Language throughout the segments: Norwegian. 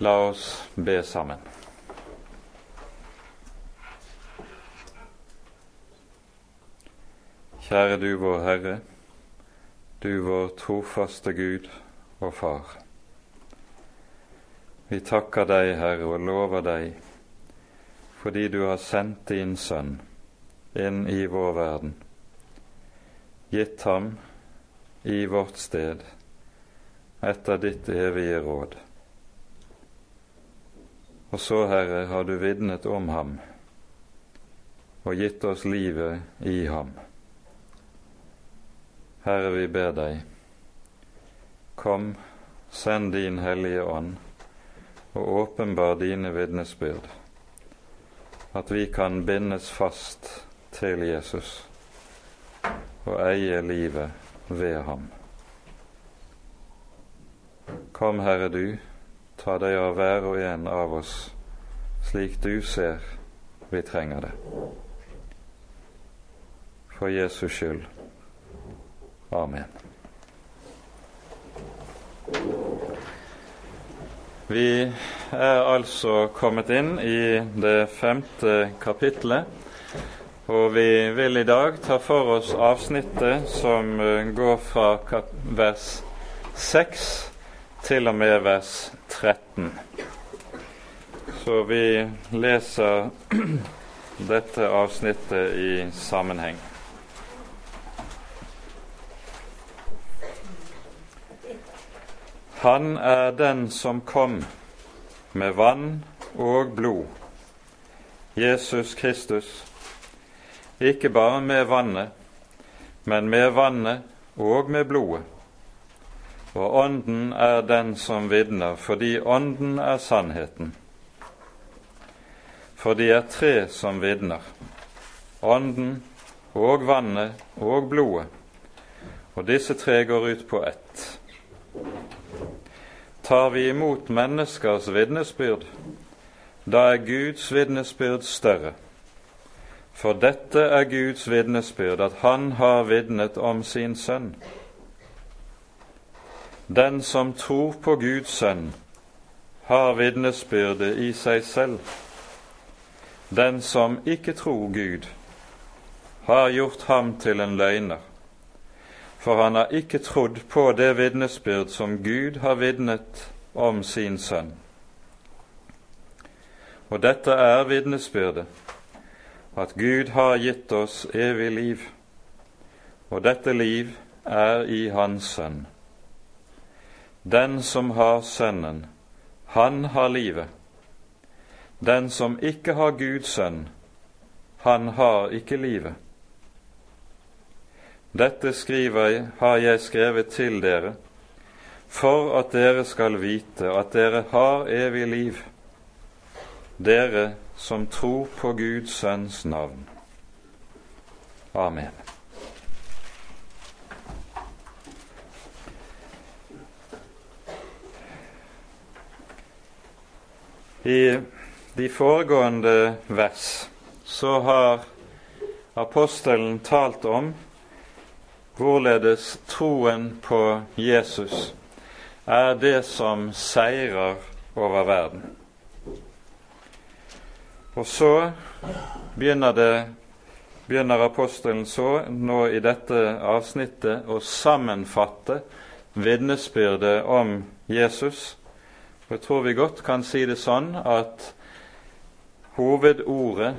La oss be sammen. Kjære du vår Herre, du vår trofaste Gud og Far. Vi takker deg, Herre, og lover deg fordi du har sendt din Sønn inn i vår verden, gitt ham i vårt sted etter ditt evige råd. Og så, Herre, har du vitnet om ham og gitt oss livet i ham. Herre, vi ber deg, kom, send din Hellige Ånd og åpenbar dine vitnesbyrd, at vi kan bindes fast til Jesus og eie livet ved ham. Kom, Herre, du, Ta deg av hver og en av oss slik du ser vi trenger det. For Jesus skyld. Amen. Vi er altså kommet inn i det femte kapittelet, og vi vil i dag ta for oss avsnittet som går fra vers 6 til og med vers 13. Så vi leser dette avsnittet i sammenheng. Han er den som kom med vann og blod, Jesus Kristus, ikke bare med vannet, men med vannet og med blodet og Ånden er den som vitner, fordi Ånden er sannheten. For de er tre som vitner, Ånden og vannet og blodet, og disse tre går ut på ett. Tar vi imot menneskers vitnesbyrd, da er Guds vitnesbyrd større. For dette er Guds vitnesbyrd, at Han har vitnet om sin sønn. Den som tror på Guds sønn, har vitnesbyrde i seg selv. Den som ikke tror Gud, har gjort ham til en løgner, for han har ikke trodd på det vitnesbyrd som Gud har vitnet om sin sønn. Og dette er vitnesbyrdet, at Gud har gitt oss evig liv, og dette liv er i Hans Sønn. Den som har Sønnen, han har livet. Den som ikke har Guds sønn, han har ikke livet. Dette skriver, har jeg skrevet til dere, for at dere skal vite at dere har evig liv, dere som tror på Guds sønns navn. Amen. I de foregående vers så har apostelen talt om hvorledes troen på Jesus er det som seirer over verden. Og så begynner, det, begynner apostelen så nå i dette avsnittet å sammenfatte vitnesbyrdet om Jesus Jeg tror vi godt kan si det sånn at hovedordet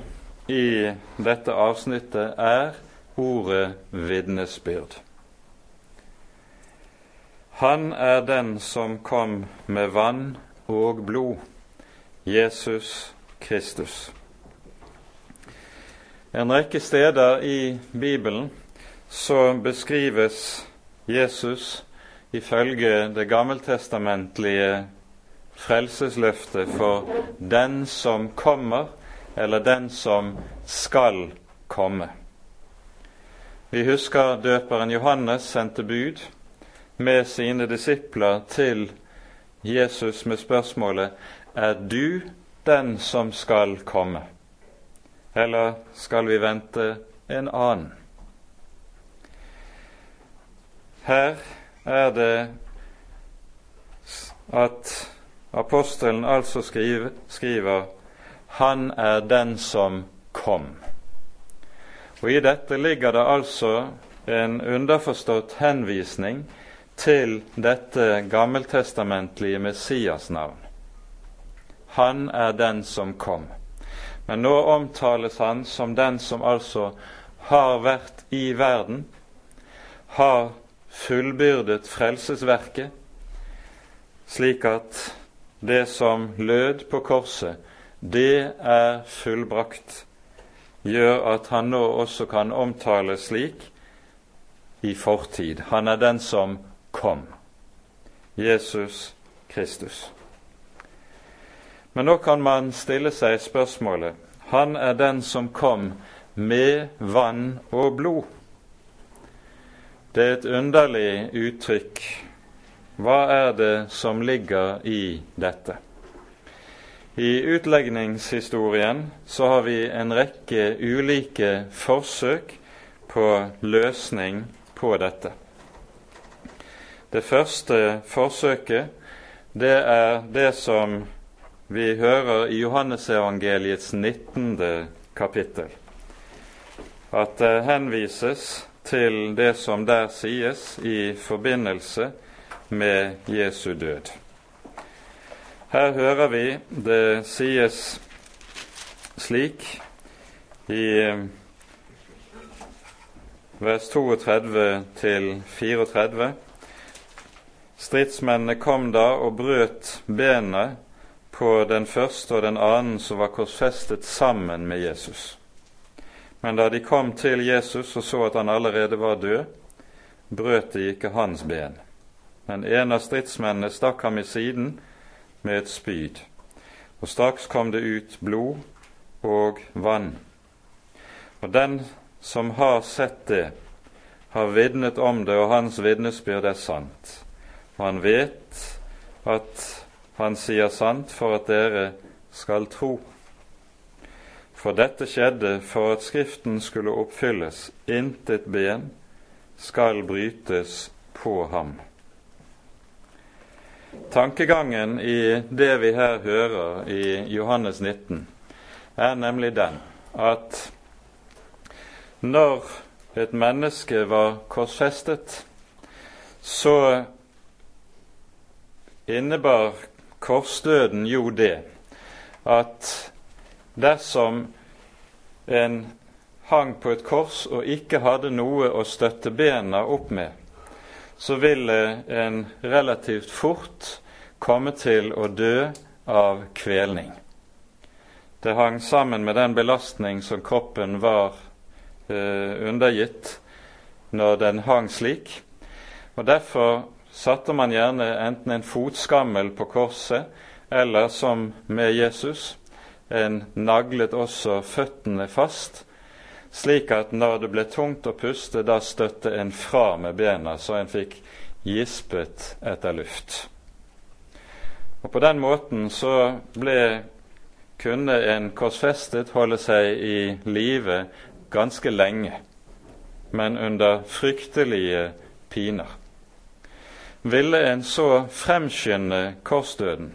i dette avsnittet er ordet vitnesbyrd. Han er den som kom med vann og blod, Jesus Kristus. En rekke steder i Bibelen så beskrives Jesus ifølge det gammeltestamentlige frelsesløftet for den som kommer, eller den som skal komme. Vi husker døperen Johannes sendte bud med sine disipler til Jesus med spørsmålet Er du den som skal komme, eller skal vi vente en annen? Her er det at apostelen altså skriver, skriver 'Han er den som kom'. Og I dette ligger det altså en underforstått henvisning til dette gammeltestamentlige Messias-navn. Han er den som kom. Men nå omtales han som den som altså har vært i verden, har fullbyrdet frelsesverket, slik at det som lød på korset, det er fullbrakt, gjør at han nå også kan omtales slik i fortid. Han er den som kom. Jesus Kristus. Men nå kan man stille seg spørsmålet Han er den som kom med vann og blod. Det er et underlig uttrykk. Hva er det som ligger i dette? I utlegningshistorien så har vi en rekke ulike forsøk på løsning på dette. Det første forsøket, det er det som vi hører i Johannesevangeliets 19. kapittel. At det henvises til det som der sies i forbindelse med Jesu død. Her hører vi det sies slik i vers 32 til 34. Stridsmennene kom da og brøt benet på den første og den annen som var korsfestet sammen med Jesus. Men da de kom til Jesus og så at han allerede var død, brøt de ikke hans ben. Men en av stridsmennene stakk ham i siden med et spyd, og straks kom det ut blod og vann. Og den som har sett det, har vitnet om det, og hans vitnesbyrd er sant. Og han vet at han sier sant for at dere skal tro. For dette skjedde for at Skriften skulle oppfylles. Intet ben skal brytes på ham. Tankegangen i det vi her hører i Johannes 19, er nemlig den at når et menneske var korsfestet, så innebar korsdøden jo det at dersom en hang på et kors og ikke hadde noe å støtte bena opp med, så ville en relativt fort komme til å dø av kvelning. Det hang sammen med den belastning som kroppen var eh, undergitt når den hang slik. Og Derfor satte man gjerne enten en fotskammel på korset, eller som med Jesus, en naglet også føttene fast, slik at når det ble tungt å puste, da støtte en fra med bena, så en fikk gispet etter luft. Og På den måten så ble, kunne en korsfestet holde seg i live ganske lenge, men under fryktelige piner ville en så fremskynde korsdøden.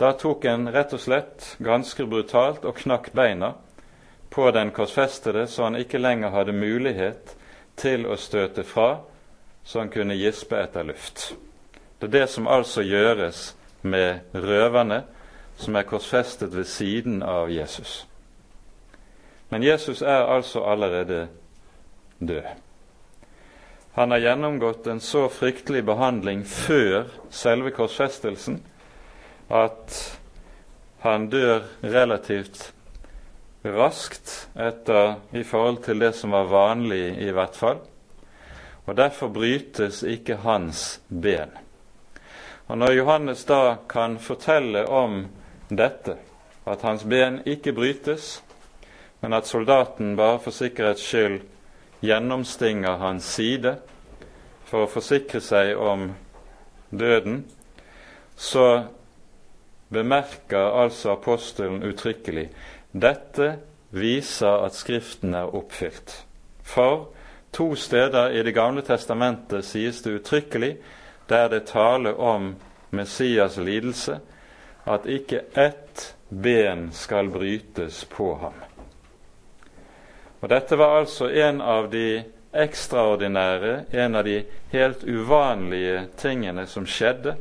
Da tok en rett og slett ganske brutalt og knakk beina på den korsfestede, så han ikke lenger hadde mulighet til å støte fra, så han kunne gispe etter luft. Det er det som altså gjøres med røverne som er korsfestet ved siden av Jesus. Men Jesus er altså allerede død. Han har gjennomgått en så fryktelig behandling før selve korsfestelsen at han dør relativt raskt etter i forhold til det som var vanlig, i hvert fall. Og derfor brytes ikke hans ben. Og Når Johannes da kan fortelle om dette, at hans ben ikke brytes, men at soldaten bare for sikkerhets skyld gjennomstinger hans side for å forsikre seg om døden, så bemerker altså apostelen uttrykkelig dette viser at Skriften er oppfylt. For to steder i Det gamle testamentet sies det uttrykkelig der det taler om Messias lidelse, at ikke ett ben skal brytes på ham. Og Dette var altså en av de ekstraordinære, en av de helt uvanlige tingene som skjedde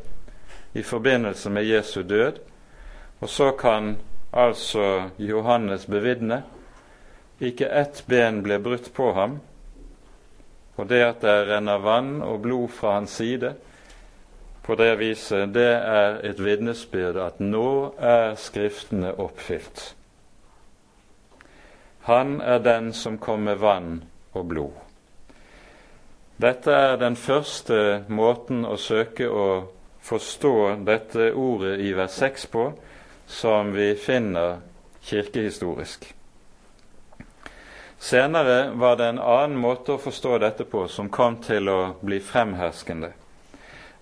i forbindelse med Jesu død. Og så kan altså Johannes bevitne ikke ett ben ble brutt på ham, og det at det renner vann og blod fra hans side, på det viset, det er et vitnesbyrd at nå er Skriftene oppfylt. Han er den som kom med vann og blod. Dette er den første måten å søke å forstå dette ordet i vers 6 på, som vi finner kirkehistorisk. Senere var det en annen måte å forstå dette på som kom til å bli fremherskende.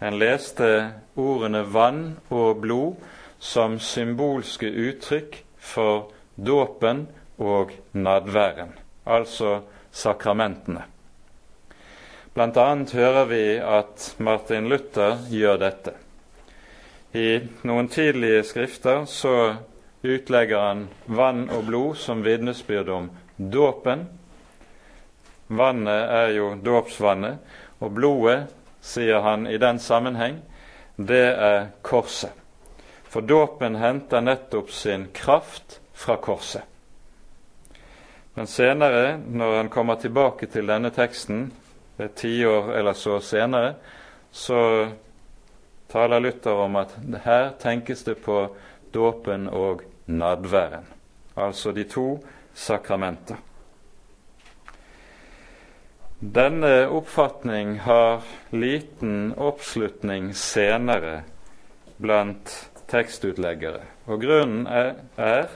En leste ordene vann og blod som symbolske uttrykk for dåpen og nadværen, altså sakramentene. Blant annet hører vi at Martin Luther gjør dette. I noen tidlige skrifter så utlegger han vann og blod som vitnesbyrd om dåpen. Vannet er jo dåpsvannet, og blodet, sier han i den sammenheng, det er korset. For dåpen henter nettopp sin kraft fra korset. Men senere, når han kommer tilbake til denne teksten, et tiår eller så senere, så taler Luther om at her tenkes det på dåpen og nadværen, altså de to sakramenter. Denne oppfatning har liten oppslutning senere blant tekstutleggere, og grunnen er, er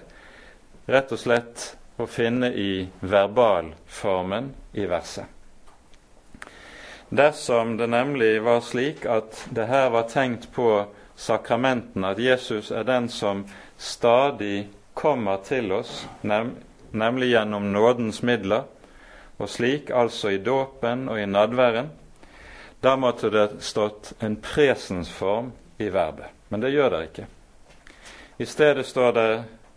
rett og slett å finne i verbalformen i verset. Dersom det nemlig var slik at det her var tenkt på sakramentene, at Jesus er den som stadig kommer til oss, nem nemlig gjennom nådens midler, og slik altså i dåpen og i nadværen, da måtte det stått en presensform i verbet. Men det gjør det ikke. I stedet står det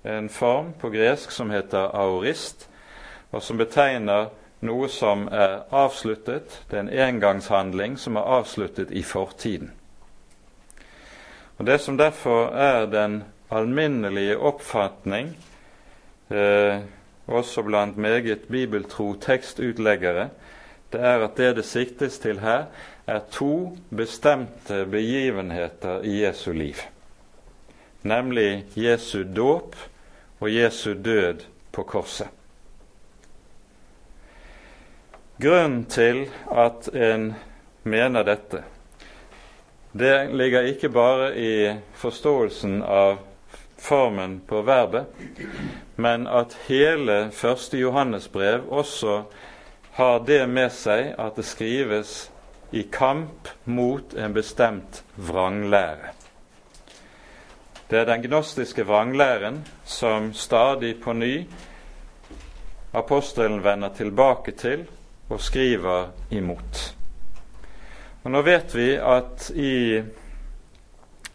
en form på gresk som heter aorist, og som betegner noe som er avsluttet. Det er en engangshandling som er avsluttet i fortiden. Og Det som derfor er den alminnelige oppfatning, eh, også blant meget bibeltro tekstutleggere, det er at det det siktes til her, er to bestemte begivenheter i Jesu liv. Nemlig Jesu dåp og Jesu død på korset. Grunnen til at en mener dette, det ligger ikke bare i forståelsen av formen på verbet, men at hele første Johannes brev også har det med seg at det skrives i kamp mot en bestemt vranglære. Det er den gnostiske vranglæren som stadig på ny apostelen vender tilbake til og skriver imot. Og Nå vet vi at i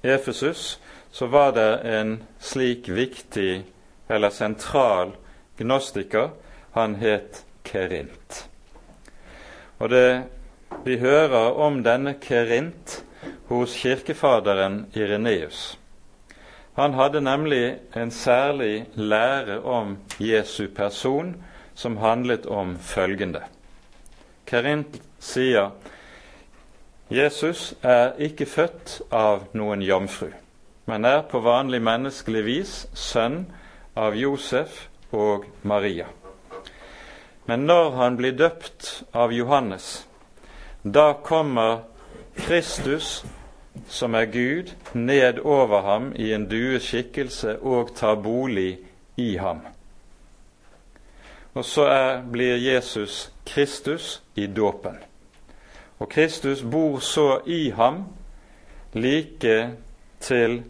Efesus så var det en slik viktig eller sentral gnostiker. Han het Kerint. Og det, Vi hører om denne Kerint hos kirkefaderen Ireneus. Han hadde nemlig en særlig lære om Jesu person som handlet om følgende. Kerint sier Jesus er ikke født av noen jomfru, men er på vanlig menneskelig vis sønn av Josef og Maria. Men når han blir døpt av Johannes, da kommer Kristus, som er Gud, ned over ham i en dueskikkelse og tar bolig i ham. Og så er, blir Jesus Kristus i dåpen. Og Kristus bor så i ham like til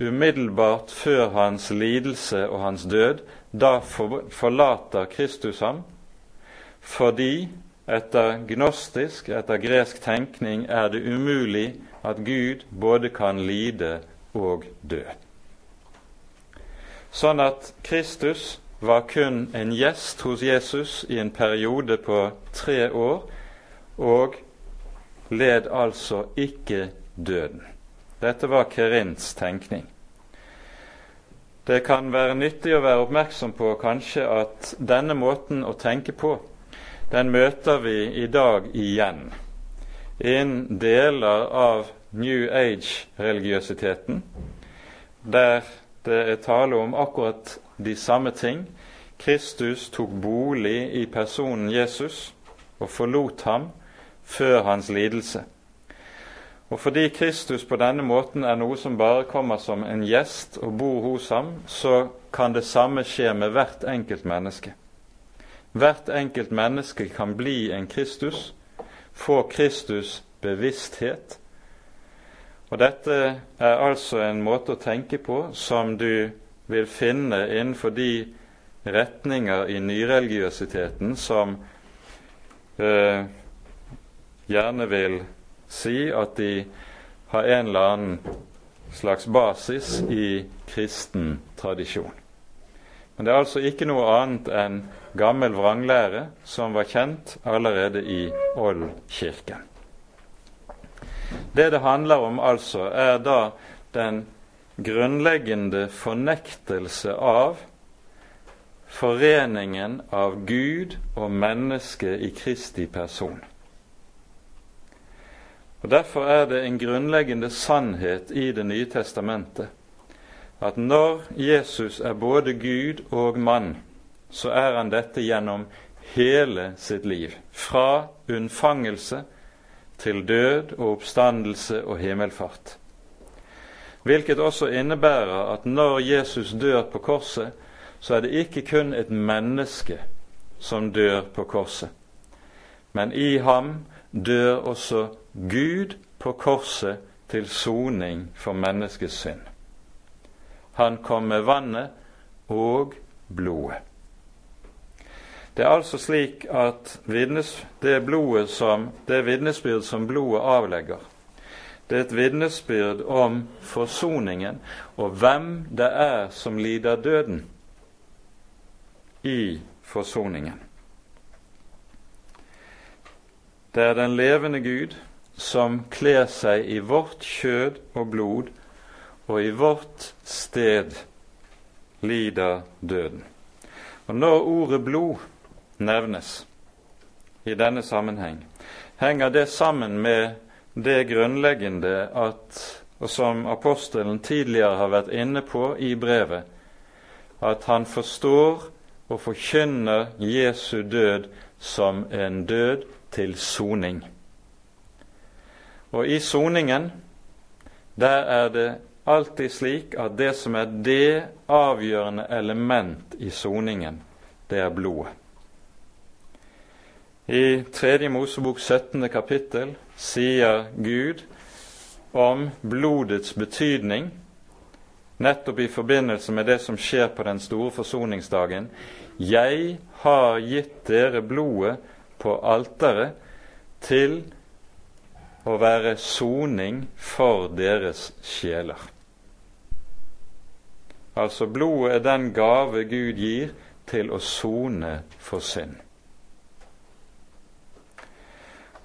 umiddelbart før hans lidelse og hans død. Da forlater Kristus ham fordi etter gnostisk, etter gresk tenkning, er det umulig at Gud både kan lide og dø. Sånn at Kristus var kun en gjest hos Jesus i en periode på tre år, og led altså ikke døden. Dette var Kerins tenkning. Det kan være nyttig å være oppmerksom på kanskje at denne måten å tenke på, den møter vi i dag igjen innen deler av New Age-religiøsiteten, der det er tale om akkurat de samme ting. Kristus tok bolig i personen Jesus og forlot ham før hans lidelse. Og fordi Kristus på denne måten er noe som bare kommer som en gjest og bor hos ham, så kan det samme skje med hvert enkelt menneske. Hvert enkelt menneske kan bli en Kristus, få Kristus bevissthet. Og dette er altså en måte å tenke på som du vil finne innenfor de retninger i nyreligiøsiteten som eh, gjerne vil si at de har en eller annen slags basis i kristen tradisjon. Men det er altså ikke noe annet enn gammel vranglære som var kjent allerede i Oldkirken. Det det handler om, altså, er da den grunnleggende fornektelse av foreningen av Gud og menneske i Kristi person. Og Derfor er det en grunnleggende sannhet i Det nye testamentet at når Jesus er både Gud og mann, så er han dette gjennom hele sitt liv. Fra unnfangelse til død og oppstandelse og himmelfart. Hvilket også innebærer at når Jesus dør på korset, så er det ikke kun et menneske som dør på korset. Men i ham dør også Gud på korset til soning for menneskets synd. Han kom med vannet og blodet. Det er altså slik at det, blodet som, det vitnesbyrd som blodet avlegger, det er et vitnesbyrd om forsoningen og hvem det er som lider døden i forsoningen. Det er den levende Gud som kler seg i vårt kjød og blod, og i vårt sted lider døden. Og når ordet blod nevnes i denne sammenheng, henger det sammen med det grunnleggende at, og som apostelen tidligere har vært inne på i brevet, at han forstår og forkynner Jesu død som en død til soning. Og i soningen, der er det alltid slik at det som er det avgjørende element i soningen, det er blodet. I 3. Mosebok 17. kapittel sier Gud om blodets betydning nettopp i forbindelse med det som skjer på den store forsoningsdagen. Jeg har gitt dere blodet på alteret til å være soning for deres sjeler. Altså blodet er den gave Gud gir til å sone for synd.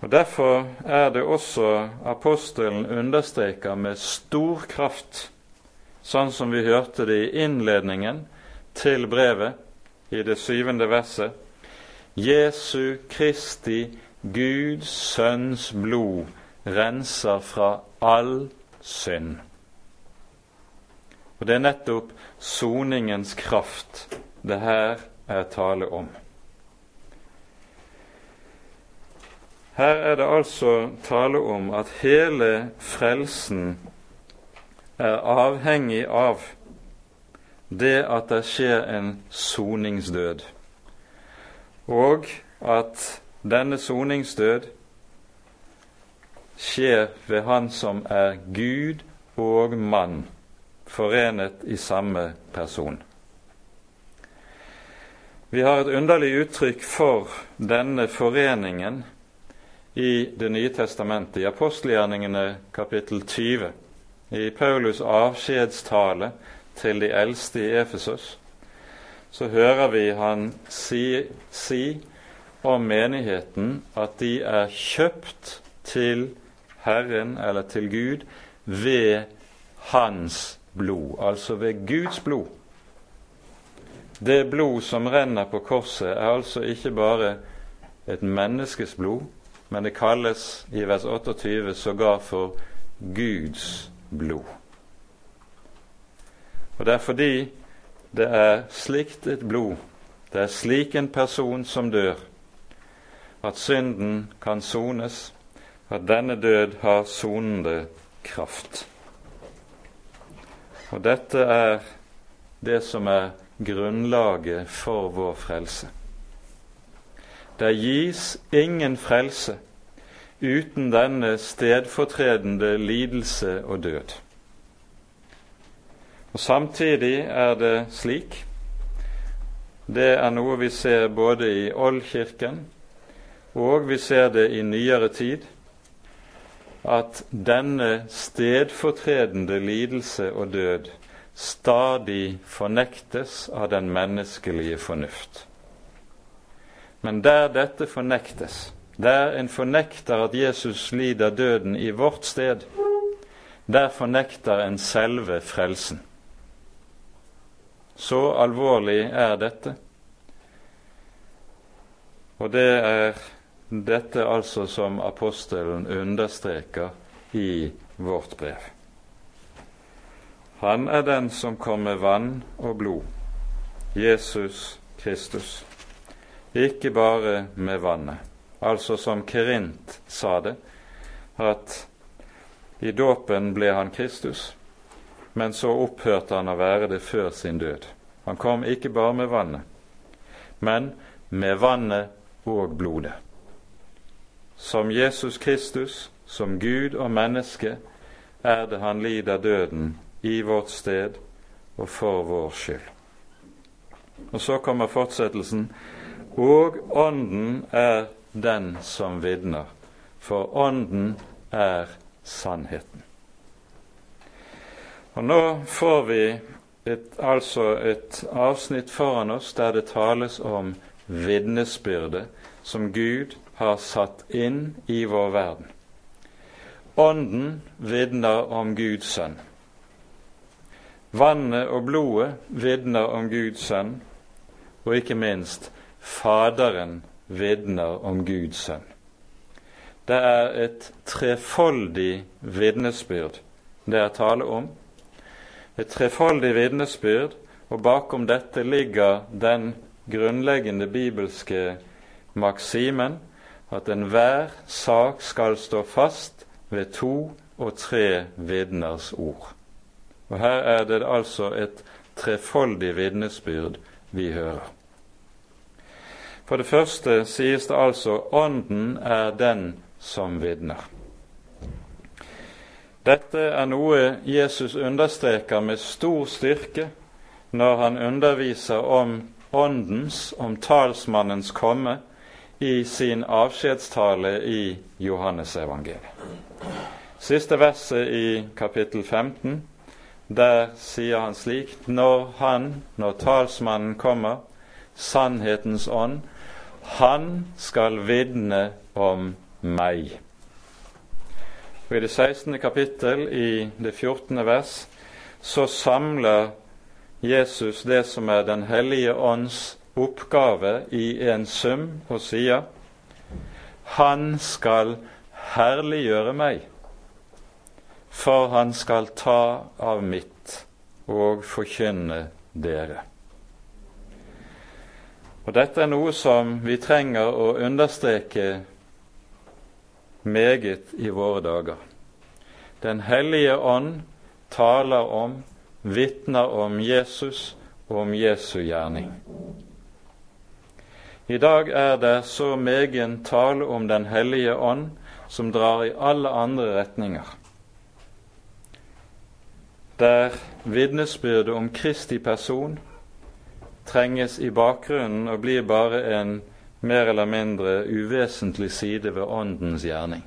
Og Derfor er det også apostelen understreker med stor kraft, sånn som vi hørte det i innledningen til brevet, i det syvende verset, Jesu Kristi, Guds Sønns blod, renser fra all synd. Og Det er nettopp soningens kraft det her er tale om. Her er det altså tale om at hele frelsen er avhengig av det at det skjer en soningsdød, og at denne soningsdød skjer ved Han som er Gud og mann, forenet i samme person. Vi har et underlig uttrykk for denne foreningen i Det nye testamentet, i apostelgjerningene kapittel 20, i Paulus' avskjedstale til de eldste i Efesos, så hører vi han si, si om menigheten at de er kjøpt til Herren eller til Gud ved Hans blod, altså ved Guds blod. Det blod som renner på korset, er altså ikke bare et menneskes blod, men det kalles i vers 28 sågar for Guds blod. Og Det er fordi det er slikt et blod, det er slik en person som dør, at synden kan sones, at denne død har sonende kraft. Og dette er det som er grunnlaget for vår frelse. Det gis ingen frelse uten denne stedfortredende lidelse og død. Og Samtidig er det slik Det er noe vi ser både i Oldkirken og vi ser det i nyere tid at denne stedfortredende lidelse og død stadig fornektes av den menneskelige fornuft. Men der dette fornektes, der en fornekter at Jesus lider døden i vårt sted, der fornekter en selve frelsen. Så alvorlig er dette. Og det er dette altså som apostelen understreker i vårt brev. Han er den som kom med vann og blod, Jesus Kristus. Ikke bare med vannet. Altså som Kerint sa det, at i dåpen ble han Kristus, men så opphørte han å være det før sin død. Han kom ikke bare med vannet, men med vannet og blodet som Jesus Kristus, som Gud og menneske, er det han lider døden i vårt sted og for vår skyld. Og så kommer fortsettelsen. Og Ånden er den som vitner, for Ånden er sannheten. Og Nå får vi et, altså et avsnitt foran oss der det tales om vitnesbyrdet som Gud har satt inn i vår verden. Ånden vitner om Guds sønn. Vannet og blodet vitner om Guds sønn, og ikke minst Faderen vitner om Guds sønn. Det er et trefoldig vitnesbyrd det er tale om. Et trefoldig vitnesbyrd, og bakom dette ligger den grunnleggende bibelske maksimen at enhver sak skal stå fast ved to og tre vitners ord. Og Her er det altså et trefoldig vitnesbyrd vi hører. For det første sies det altså Ånden er den som vitner. Dette er noe Jesus understreker med stor styrke når han underviser om Åndens, om talsmannens komme i sin avskjedstale i Johannesevangeliet. Siste verset i kapittel 15, der sier han slik Når han, når talsmannen kommer, sannhetens ånd, han skal vitne om meg. Og I det 16. kapittel, i det 14. vers, så samler Jesus det som er Den hellige ånds oppgave i en sum og sier Han skal herliggjøre meg, for han skal ta av mitt og forkynne dere. Og Dette er noe som vi trenger å understreke meget i våre dager. Den hellige ånd taler om, vitner om Jesus og om Jesu gjerning. I dag er det så megen tale om Den hellige ånd som drar i alle andre retninger. Der vitnesbyrdet om Kristi person trenges i bakgrunnen og blir bare en mer eller mindre uvesentlig side ved Åndens gjerning.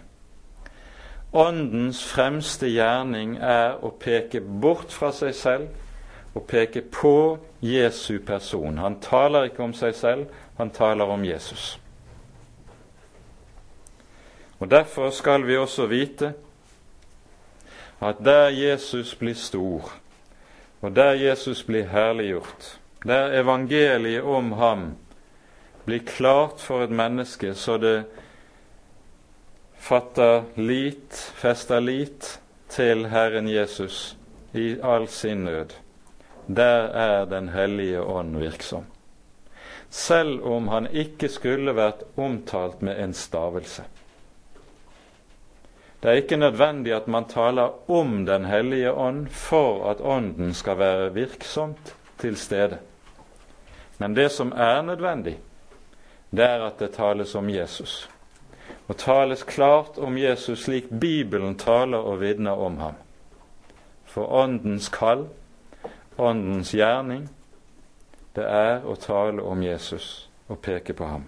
Åndens fremste gjerning er å peke bort fra seg selv og peke på Jesu person. Han taler ikke om seg selv, han taler om Jesus. Og Derfor skal vi også vite at der Jesus blir stor, og der Jesus blir herliggjort, der evangeliet om ham blir klart for et menneske så det fatter lit, fester lit til Herren Jesus i all sin nød, der er Den hellige ånd virksom. Selv om han ikke skulle vært omtalt med en stavelse. Det er ikke nødvendig at man taler om Den hellige ånd for at Ånden skal være virksomt til stede. Men det som er nødvendig, det er at det tales om Jesus. Og tales klart om Jesus slik Bibelen taler og vitner om ham. For Åndens kall, Åndens gjerning, det er å tale om Jesus og peke på ham.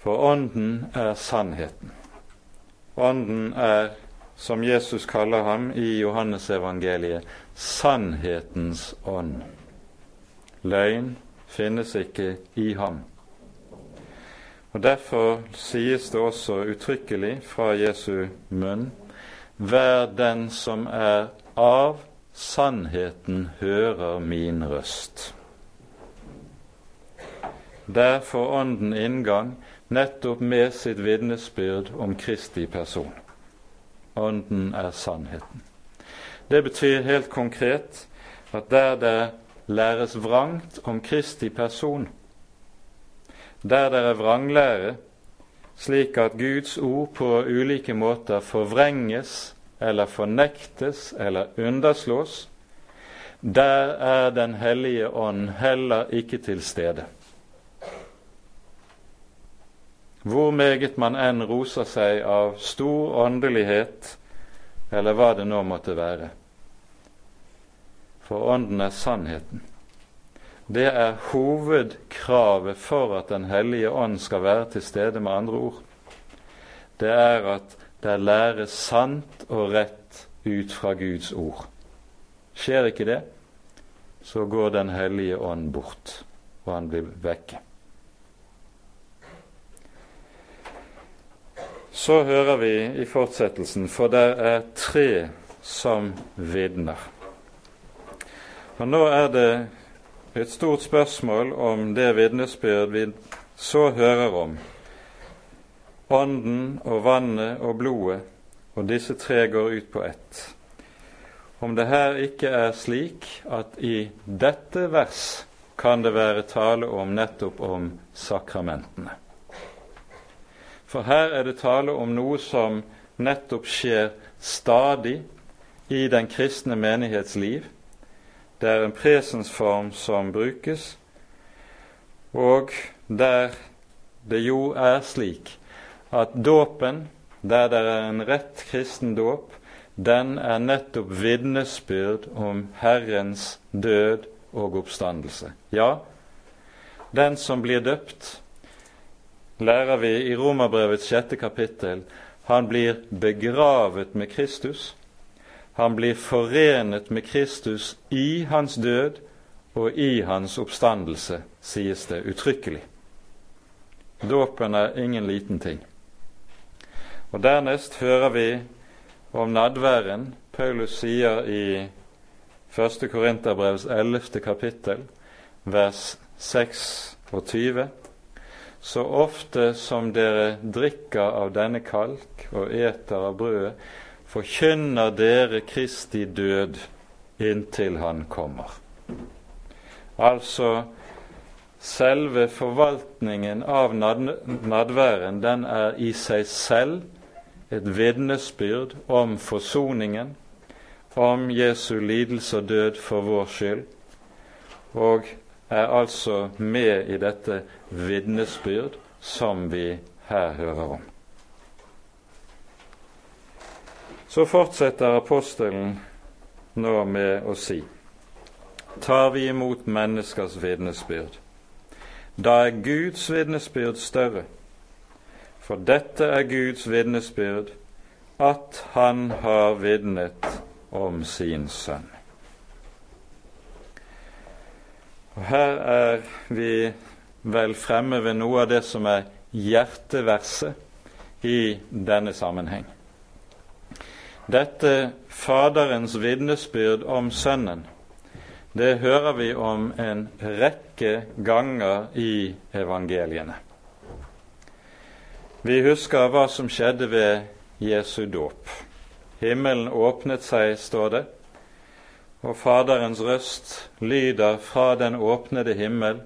For Ånden er sannheten. Ånden er, som Jesus kaller ham i Johannesevangeliet, sannhetens ånd. Løgn finnes ikke i ham. Og Derfor sies det også uttrykkelig fra Jesu munn Vær den som er av sannheten, hører min røst. Der får Ånden inngang nettopp med sitt vitnesbyrd om Kristi person. Ånden er sannheten. Det betyr helt konkret at der det læres vrangt om Kristi person, der det er vranglære, slik at Guds ord på ulike måter forvrenges eller fornektes eller underslås, der er Den hellige ånd heller ikke til stede. Hvor meget man enn roser seg av stor åndelighet, eller hva det nå måtte være. For Ånden er sannheten. Det er hovedkravet for at Den hellige ånd skal være til stede, med andre ord. Det er at det læres sant og rett ut fra Guds ord. Skjer ikke det, så går Den hellige ånd bort, og han blir vekke. Så hører vi i fortsettelsen, for det er tre som vitner. Og nå er det et stort spørsmål om det vitnesbyrd vi så hører om. Ånden og vannet og blodet, og disse tre går ut på ett. Om det her ikke er slik at i dette vers kan det være tale om nettopp om sakramentene. For her er det tale om noe som nettopp skjer stadig i den kristne menighets liv. Det er en presensform som brukes, og der det jo er slik at dåpen, der det er en rett kristen dåp, den er nettopp vitnesbyrd om Herrens død og oppstandelse. Ja, den som blir døpt, lærer vi i Romerbrevets sjette kapittel han blir begravet med Kristus. Han blir forenet med Kristus i hans død og i hans oppstandelse, sies det uttrykkelig. Dåpen er ingen liten ting. Og Dernest hører vi om nadværen. Paulus sier i 1. Korinterbrevs 11. kapittel, vers 26 så ofte som dere drikker av denne kalk og eter av brødet, forkynner dere Kristi død inntil Han kommer. Altså selve forvaltningen av nadværen, den er i seg selv et vitnesbyrd om forsoningen, om Jesu lidelse og død for vår skyld, og er altså med i dette vitnesbyrd som vi her hører om. Så fortsetter apostelen nå med å si Tar vi imot menneskers vitnesbyrd, da er Guds vitnesbyrd større. For dette er Guds vitnesbyrd, at han har vitnet om sin sønn. Og Her er vi vel fremme ved noe av det som er hjerteverset i denne sammenheng. Dette Faderens vitnesbyrd om Sønnen, det hører vi om en rekke ganger i evangeliene. Vi husker hva som skjedde ved Jesu dåp. Himmelen åpnet seg, står det, og Faderens røst lyder fra den åpnede himmel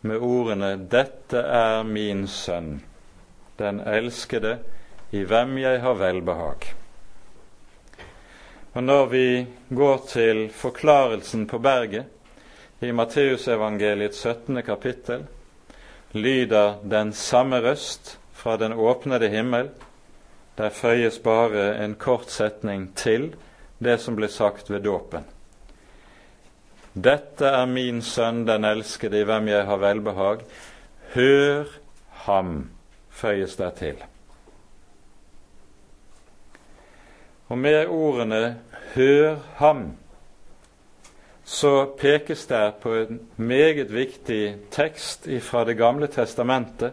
med ordene 'Dette er min sønn, den elskede, i hvem jeg har velbehag'. Og Når vi går til forklarelsen på berget i Matteusevangeliets 17. kapittel, lyder den samme røst fra den åpnede himmel. Der føyes bare en kort setning til det som ble sagt ved dåpen. Dette er min sønn, den elskede, i hvem jeg har velbehag. Hør ham, føyes der til. Og med ordene 'hør ham' så pekes det på en meget viktig tekst fra Det gamle testamentet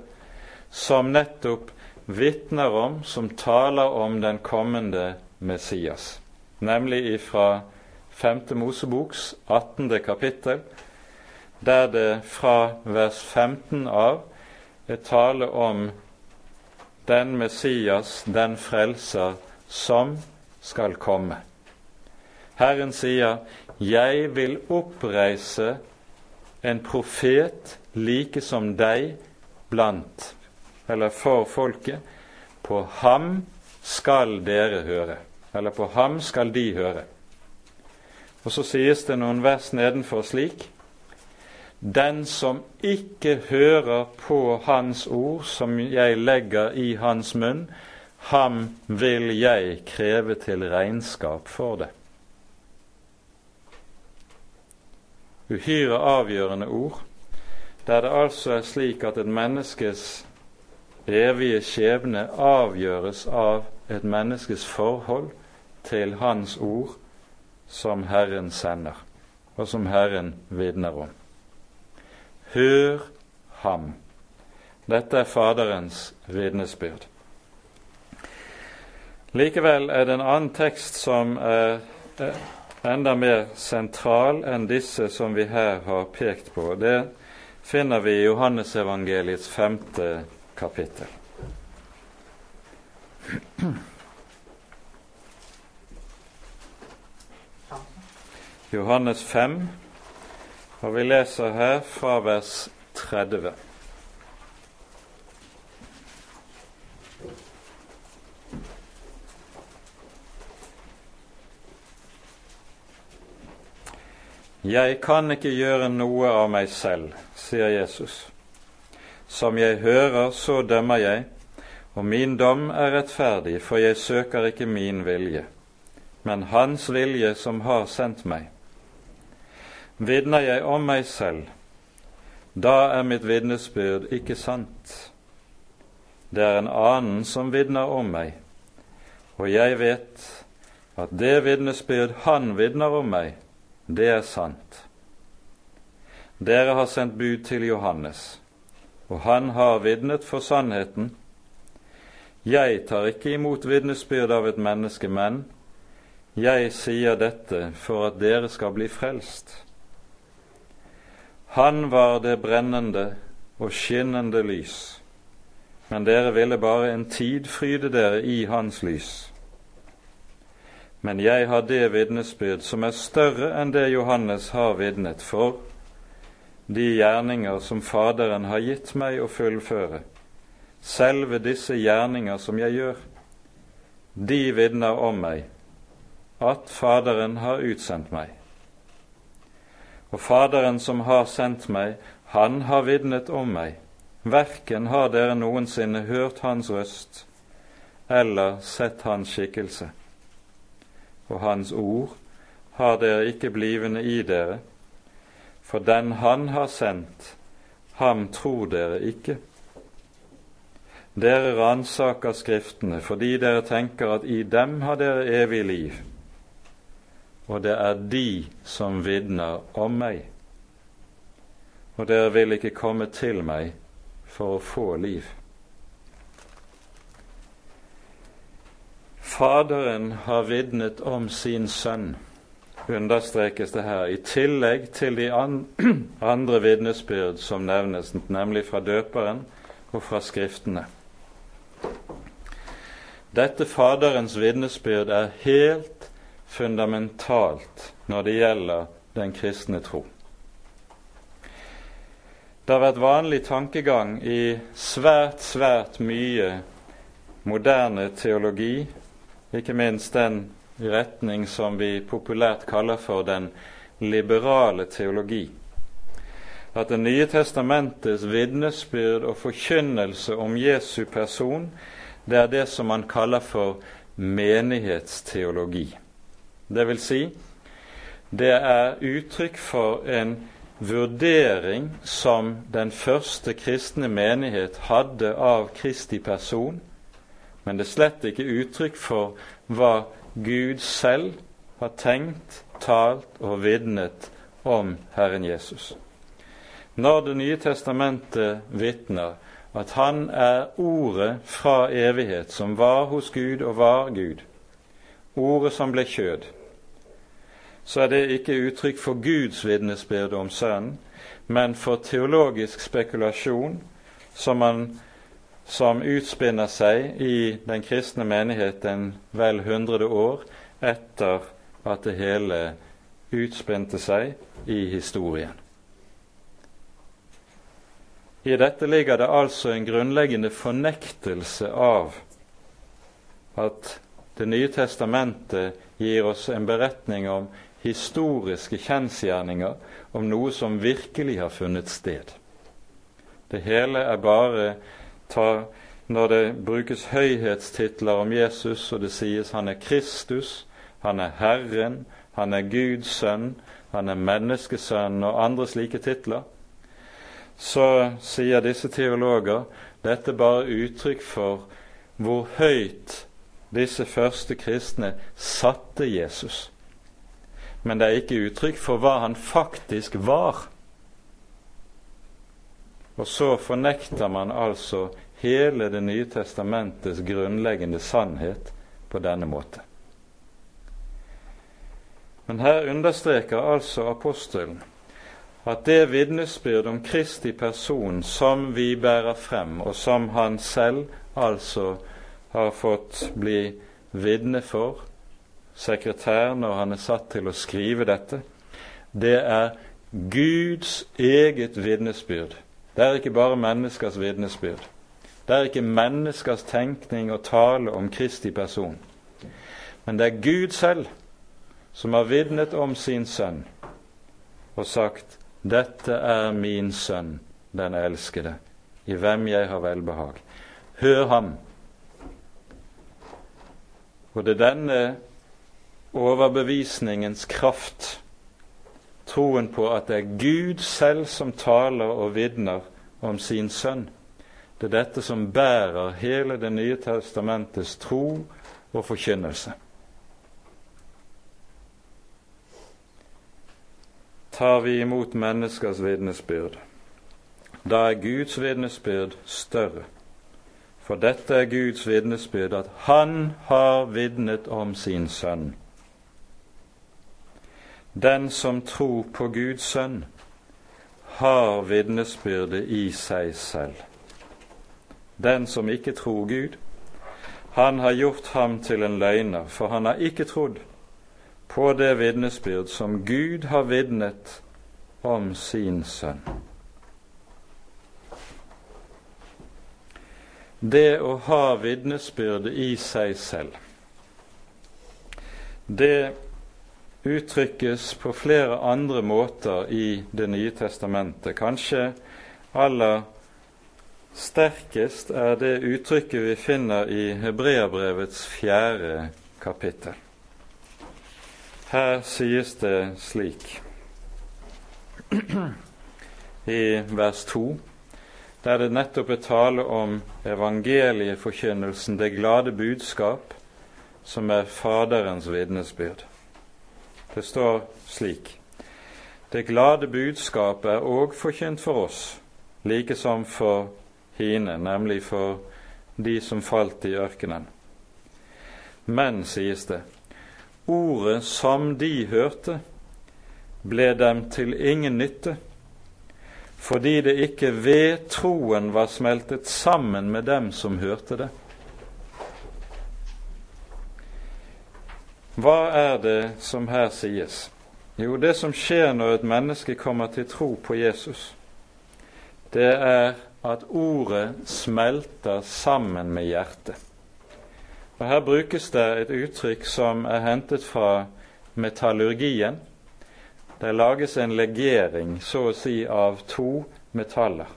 som nettopp vitner om, som taler om den kommende Messias, nemlig ifra 5. Moseboks 18. kapittel, der det fra vers 15 av er tale om den Messias, den frelser, som skal komme. Herren sier, 'Jeg vil oppreise en profet like som deg blant, eller for folket. På ham skal dere høre.' Eller på ham skal de høre. Og så sies det noen vers nedenfor slik Den som ikke hører på Hans ord som jeg legger i hans munn, ham vil jeg kreve til regnskap for det. Uhyre avgjørende ord, der det altså er slik at et menneskes evige skjebne avgjøres av et menneskes forhold til Hans ord som Herren sender, og som Herren vitner om. Hør ham. Dette er Faderens vitnesbyrd. Likevel er det en annen tekst som er enda mer sentral enn disse som vi her har pekt på. Det finner vi i Johannesevangeliets femte kapittel. Johannes 5, og vi leser her fra vers 30. Jeg kan ikke gjøre noe av meg selv, sier Jesus. Som jeg hører, så dømmer jeg, og min dom er rettferdig, for jeg søker ikke min vilje, men Hans vilje som har sendt meg vitner jeg om meg selv, da er mitt vitnesbyrd ikke sant. Det er en annen som vitner om meg, og jeg vet at det vitnesbyrd han vitner om meg, det er sant. Dere har sendt bud til Johannes, og han har vitnet for sannheten. Jeg tar ikke imot vitnesbyrd av et menneske, men jeg sier dette for at dere skal bli frelst. Han var det brennende og skinnende lys, men dere ville bare en tid fryde dere i hans lys. Men jeg har det vitnesbyrd som er større enn det Johannes har vitnet for, de gjerninger som Faderen har gitt meg å fullføre, selve disse gjerninger som jeg gjør, de vitner om meg, at Faderen har utsendt meg. Og Faderen som har sendt meg, han har vitnet om meg. Verken har dere noensinne hørt hans røst eller sett hans skikkelse. Og hans ord har dere ikke blivende i dere, for den han har sendt, ham tror dere ikke. dere ransaker Skriftene fordi dere tenker at i dem har dere evig liv, og det er de som vitner om meg. Og dere vil ikke komme til meg for å få liv. Faderen har vitnet om sin sønn, understrekes det her, i tillegg til de andre vitnesbyrd som nevnes, nemlig fra døperen og fra Skriftene. Dette Faderens vitnesbyrd er helt fundamentalt når det gjelder den kristne tro. Det har vært vanlig tankegang i svært, svært mye moderne teologi, ikke minst den retning som vi populært kaller for den liberale teologi. At Det nye testamentets vitnesbyrd og forkynnelse om Jesu person det er det som man kaller for menighetsteologi. Det vil si, det er uttrykk for en vurdering som den første kristne menighet hadde av Kristi person, men det er slett ikke uttrykk for hva Gud selv har tenkt, talt og vitnet om Herren Jesus. Når Det nye testamentet vitner at han er ordet fra evighet, som var hos Gud og var Gud, ordet som ble kjød, så er det ikke uttrykk for Guds vitnesbyrd om Sønnen, men for teologisk spekulasjon som, man, som utspinner seg i den kristne menigheten vel hundrede år etter at det hele utspente seg i historien. I dette ligger det altså en grunnleggende fornektelse av at Det nye testamentet gir oss en beretning om historiske kjensgjerninger, om noe som virkelig har funnet sted. Det hele er bare tar, når det brukes høyhetstitler om Jesus, og det sies han er Kristus, han er Herren, han er Guds sønn, han er menneskesønn og andre slike titler, så sier disse teologer dette bare uttrykk for hvor høyt disse første kristne satte Jesus. Men det er ikke uttrykk for hva han faktisk var. Og så fornekter man altså hele Det nye testamentets grunnleggende sannhet på denne måte. Men her understreker altså apostelen at det vitnesbyrd om Kristi person som vi bærer frem, og som han selv altså har fått bli vitne for, sekretær når han er satt til å skrive dette, det er Guds eget vitnesbyrd. Det er ikke bare menneskers vitnesbyrd. Det er ikke menneskers tenkning og tale om Kristi person. Men det er Gud selv som har vitnet om sin sønn og sagt dette er min sønn, den elskede, i hvem jeg har velbehag. Hør ham. Og det er denne overbevisningens kraft, troen på at det er Gud selv som taler og vitner om sin sønn, det er dette som bærer hele Det nye testamentets tro og forkynnelse. tar vi imot menneskers vitnesbyrd. Da er Guds vitnesbyrd større. For dette er Guds vitnesbyrd at Han har vitnet om sin sønn. Den som tror på Guds sønn, har vitnesbyrdet i seg selv. Den som ikke tror Gud, han har gjort ham til en løgner, for han har ikke trodd på det vitnesbyrd som Gud har vitnet om sin sønn. Det å ha vitnesbyrdet i seg selv, det uttrykkes på flere andre måter i Det nye testamentet. Kanskje aller sterkest er det uttrykket vi finner i Hebreabrevets fjerde kapittel. Her sies det slik i vers 2.: der det nettopp er tale om evangelieforkynnelsen, det glade budskap, som er Faderens vitnesbyrd. Det står slik Det glade budskap er òg forkynt for oss, like som for hine, nemlig for de som falt i ørkenen. Men, sies det, ordet som de hørte, ble dem til ingen nytte fordi det ikke ved troen var smeltet sammen med dem som hørte det. Hva er det som her sies? Jo, det som skjer når et menneske kommer til tro på Jesus, det er at ordet smelter sammen med hjertet. Og Her brukes det et uttrykk som er hentet fra metallurgien, det lages en legering, så å si, av to metaller.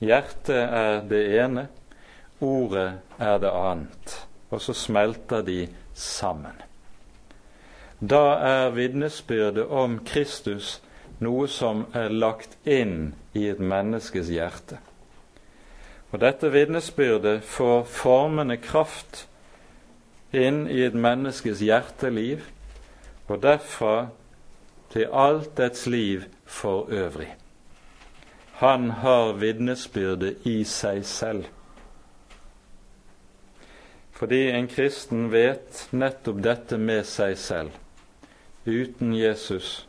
Hjertet er det ene, ordet er det annet. Og så smelter de sammen. Da er vitnesbyrdet om Kristus noe som er lagt inn i et menneskes hjerte. Og dette vitnesbyrdet får formende kraft inn i et menneskes hjerteliv, og derfra til alt dets liv for øvrig. Han har vitnesbyrdet i seg selv. Fordi en kristen vet nettopp dette med seg selv. Uten Jesus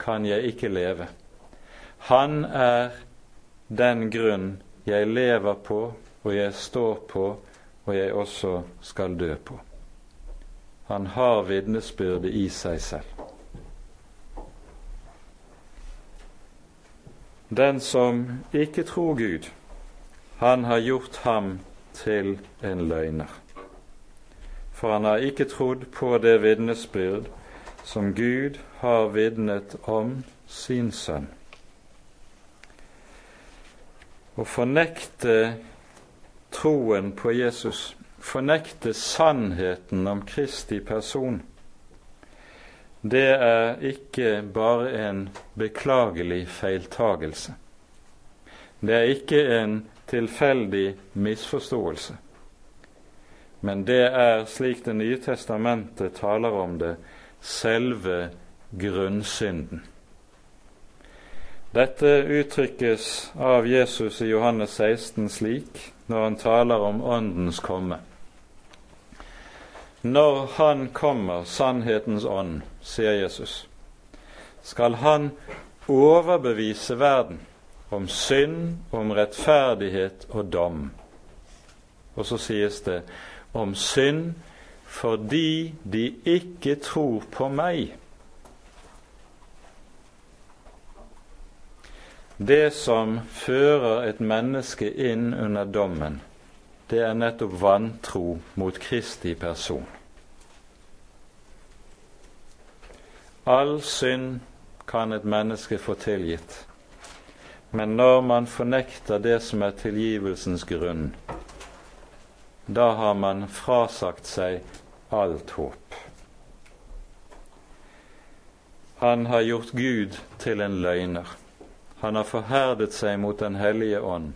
kan jeg ikke leve. Han er den grunn jeg lever på, og jeg står på, og jeg også skal dø på. Han har vitnesbyrdet i seg selv. Den som ikke tror Gud, han har gjort ham til en løgner. For han har ikke trodd på det vitnesbyrd som Gud har vitnet om sin sønn. Å fornekte troen på Jesus, fornekte sannheten om Kristi person, det er ikke bare en beklagelig feiltagelse. Det er ikke en tilfeldig misforståelse. Men det er, slik Det nye testamentet taler om det, selve grunnsynden. Dette uttrykkes av Jesus i Johannes 16 slik når han taler om Åndens komme. Når Han kommer, sannhetens ånd, sier Jesus, skal Han overbevise verden om synd, om rettferdighet og dom. Og så sies det om synd fordi de ikke tror på meg. Det som fører et menneske inn under dommen, det er nettopp vantro mot Kristi person. All synd kan et menneske få tilgitt, men når man fornekter det som er tilgivelsens grunn, da har man frasagt seg alt håp. Han har gjort Gud til en løgner. Han har forherdet seg mot Den hellige ånd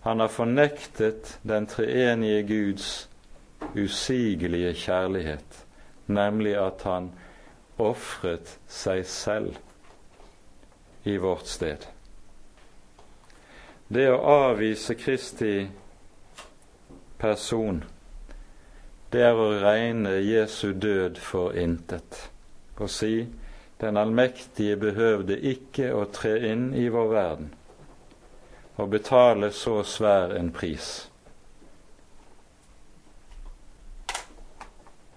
han har fornektet den treenige Guds usigelige kjærlighet, nemlig at han ofret seg selv i vårt sted. Det å avvise Kristi person, det er å regne Jesu død for intet og si den allmektige behøvde ikke å tre inn i vår verden og betale så svær en pris.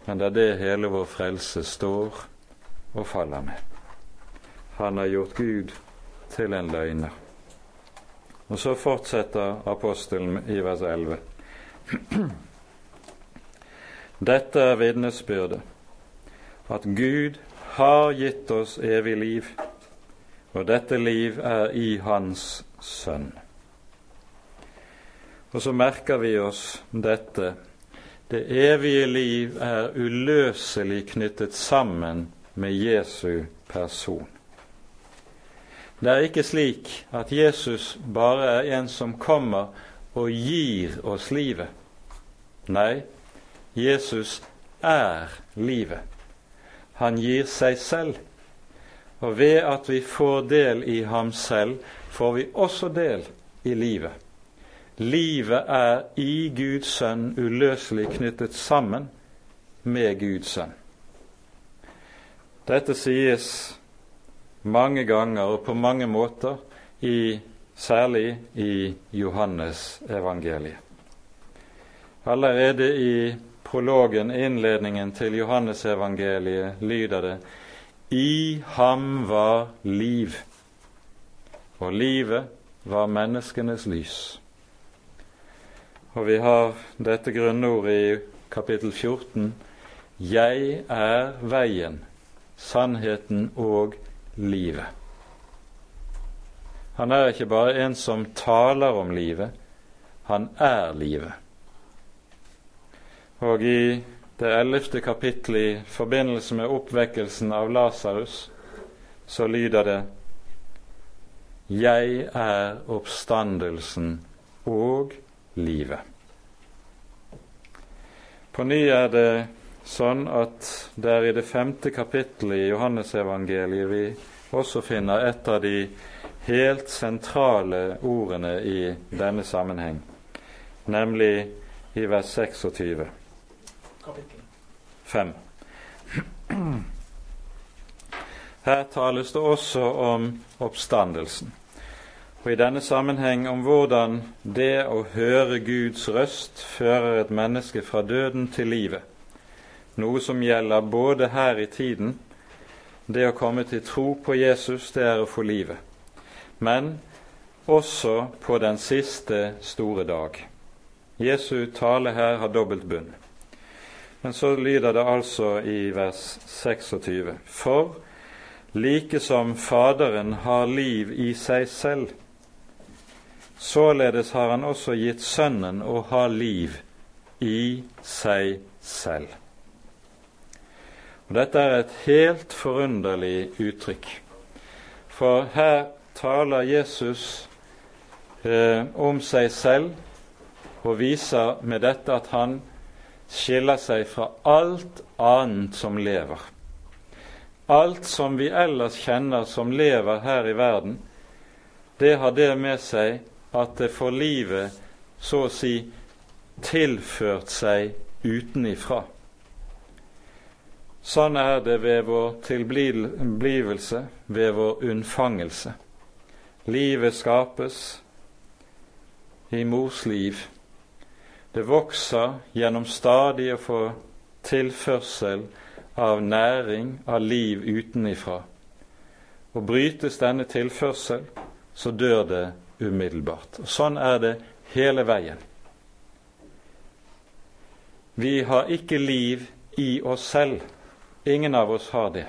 Men det er det hele vår frelse står og faller med. Han har gjort Gud til en løgner. Og så fortsetter apostelen i vers 11. Dette er vitnesbyrdet, at Gud har gitt oss evig liv, og dette liv er i Hans Sønn. Og så merker vi oss dette. Det evige liv er uløselig knyttet sammen med Jesu person. Det er ikke slik at Jesus bare er en som kommer og gir oss livet. Nei, Jesus er livet. Han gir seg selv. Og ved at vi får del i ham selv, får vi også del i livet. Livet er i Guds sønn uløselig knyttet sammen med Guds sønn. Dette sies mange ganger og på mange måter, i, særlig i Johannes evangeliet. Allerede i prologen, innledningen til Johannes evangeliet, lyder det I ham var liv, og livet var menneskenes lys. Og vi har dette grunnordet i kapittel 14. Jeg er veien, sannheten og livet. Han er ikke bare en som taler om livet, han er livet. Og i det ellevte kapittelet i forbindelse med oppvekkelsen av Lasarus, så lyder det Jeg er oppstandelsen og livet. På ny er det sånn at det er i det femte kapittelet i Johannesevangeliet vi også finner et av de helt sentrale ordene i denne sammenheng, nemlig i vers 26. Kapittel 5. Her tales det også om oppstandelsen, og i denne sammenheng om hvordan det å høre Guds røst fører et menneske fra døden til livet noe som gjelder både her i tiden Det å komme til tro på Jesus, det er å få livet. Men også på den siste store dag. Jesu tale her har dobbelt bunn. Men så lyder det altså i vers 26.: For like som Faderen har liv i seg selv, således har han også gitt Sønnen å ha liv i seg selv. Og Dette er et helt forunderlig uttrykk. For her taler Jesus eh, om seg selv og viser med dette at han skiller seg fra alt annet som lever. Alt som vi ellers kjenner som lever her i verden, det har det med seg at det får livet så å si tilført seg utenifra. Sånn er det ved vår tilblivelse, ved vår unnfangelse. Livet skapes i mors liv. Det vokser gjennom stadig å få tilførsel av næring, av liv utenifra. Og brytes denne tilførsel, så dør det umiddelbart. Og sånn er det hele veien. Vi har ikke liv i oss selv Ingen av oss har det.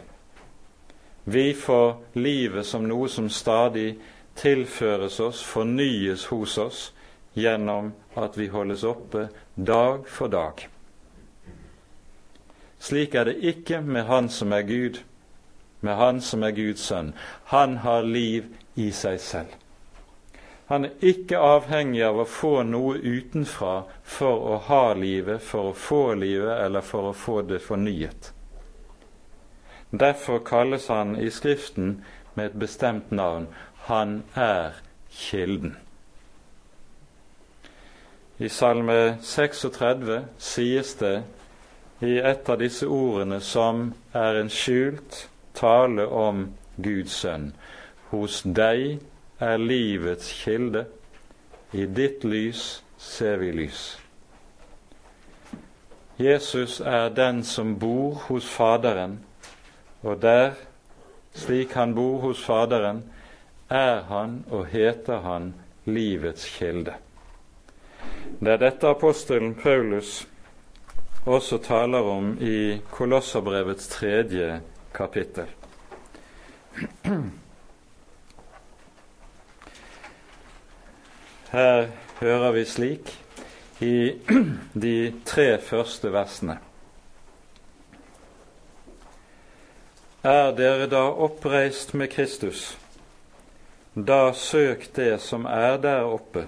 Vi får livet som noe som stadig tilføres oss, fornyes hos oss, gjennom at vi holdes oppe dag for dag. Slik er det ikke med Han som er Gud, med Han som er Guds sønn. Han har liv i seg selv. Han er ikke avhengig av å få noe utenfra for å ha livet, for å få livet eller for å få det fornyet. Derfor kalles han i Skriften med et bestemt navn. Han er Kilden. I Salme 36 sies det i et av disse ordene som er en skjult tale om Guds sønn. Hos deg er livets kilde, i ditt lys ser vi lys. Jesus er den som bor hos Faderen og der, slik han bor hos Faderen, er han og heter han livets kilde. Det er dette apostelen Paulus også taler om i Kolosserbrevets tredje kapittel. Her hører vi slik i de tre første versene. Er dere da oppreist med Kristus, da søk det som er der oppe,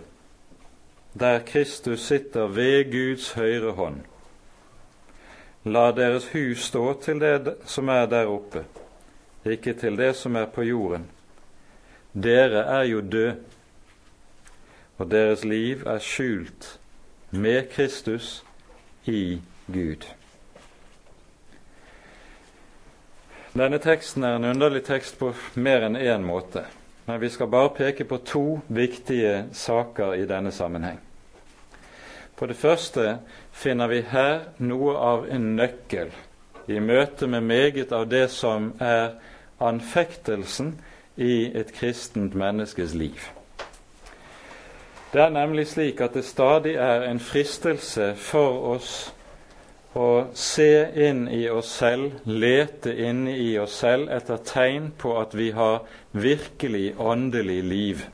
der Kristus sitter ved Guds høyre hånd. La deres hus stå til det som er der oppe, ikke til det som er på jorden. Dere er jo død, og deres liv er skjult med Kristus i Gud. Denne teksten er en underlig tekst på mer enn én måte, men vi skal bare peke på to viktige saker i denne sammenheng. For det første finner vi her noe av en nøkkel i møte med meget av det som er anfektelsen i et kristent menneskes liv. Det er nemlig slik at det stadig er en fristelse for oss å se inn i oss selv, lete inne i oss selv etter tegn på at vi har virkelig åndelig liv.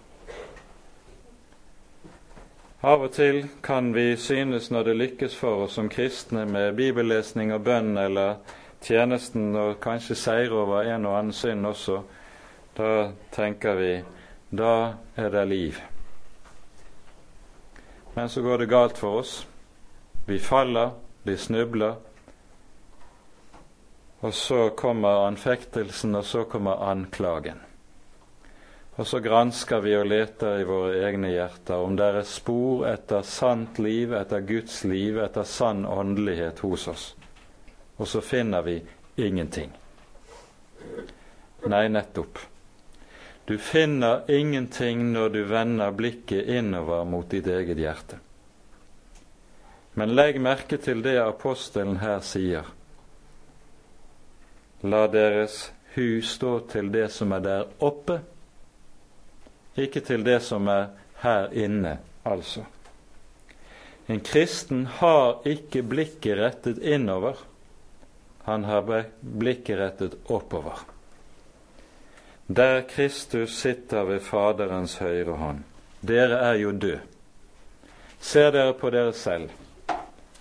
Av og til kan vi synes, når det lykkes for oss som kristne med bibellesning og bønn eller tjenesten og kanskje seire over en og annen synd også, da tenker vi da er det liv. Men så går det galt for oss. Vi faller, vi snubler. Og så kommer anfektelsen, og så kommer anklagen. Og så gransker vi og leter i våre egne hjerter om det er spor etter sant liv, etter Guds liv, etter sann åndelighet hos oss. Og så finner vi ingenting. Nei, nettopp. Du finner ingenting når du vender blikket innover mot ditt eget hjerte. Men legg merke til det apostelen her sier. La deres hus stå til det som er der oppe, ikke til det som er her inne, altså. En kristen har ikke blikket rettet innover, han har blikket rettet oppover der Kristus sitter ved Faderens høyre hånd. Dere er jo død. Ser dere på dere selv,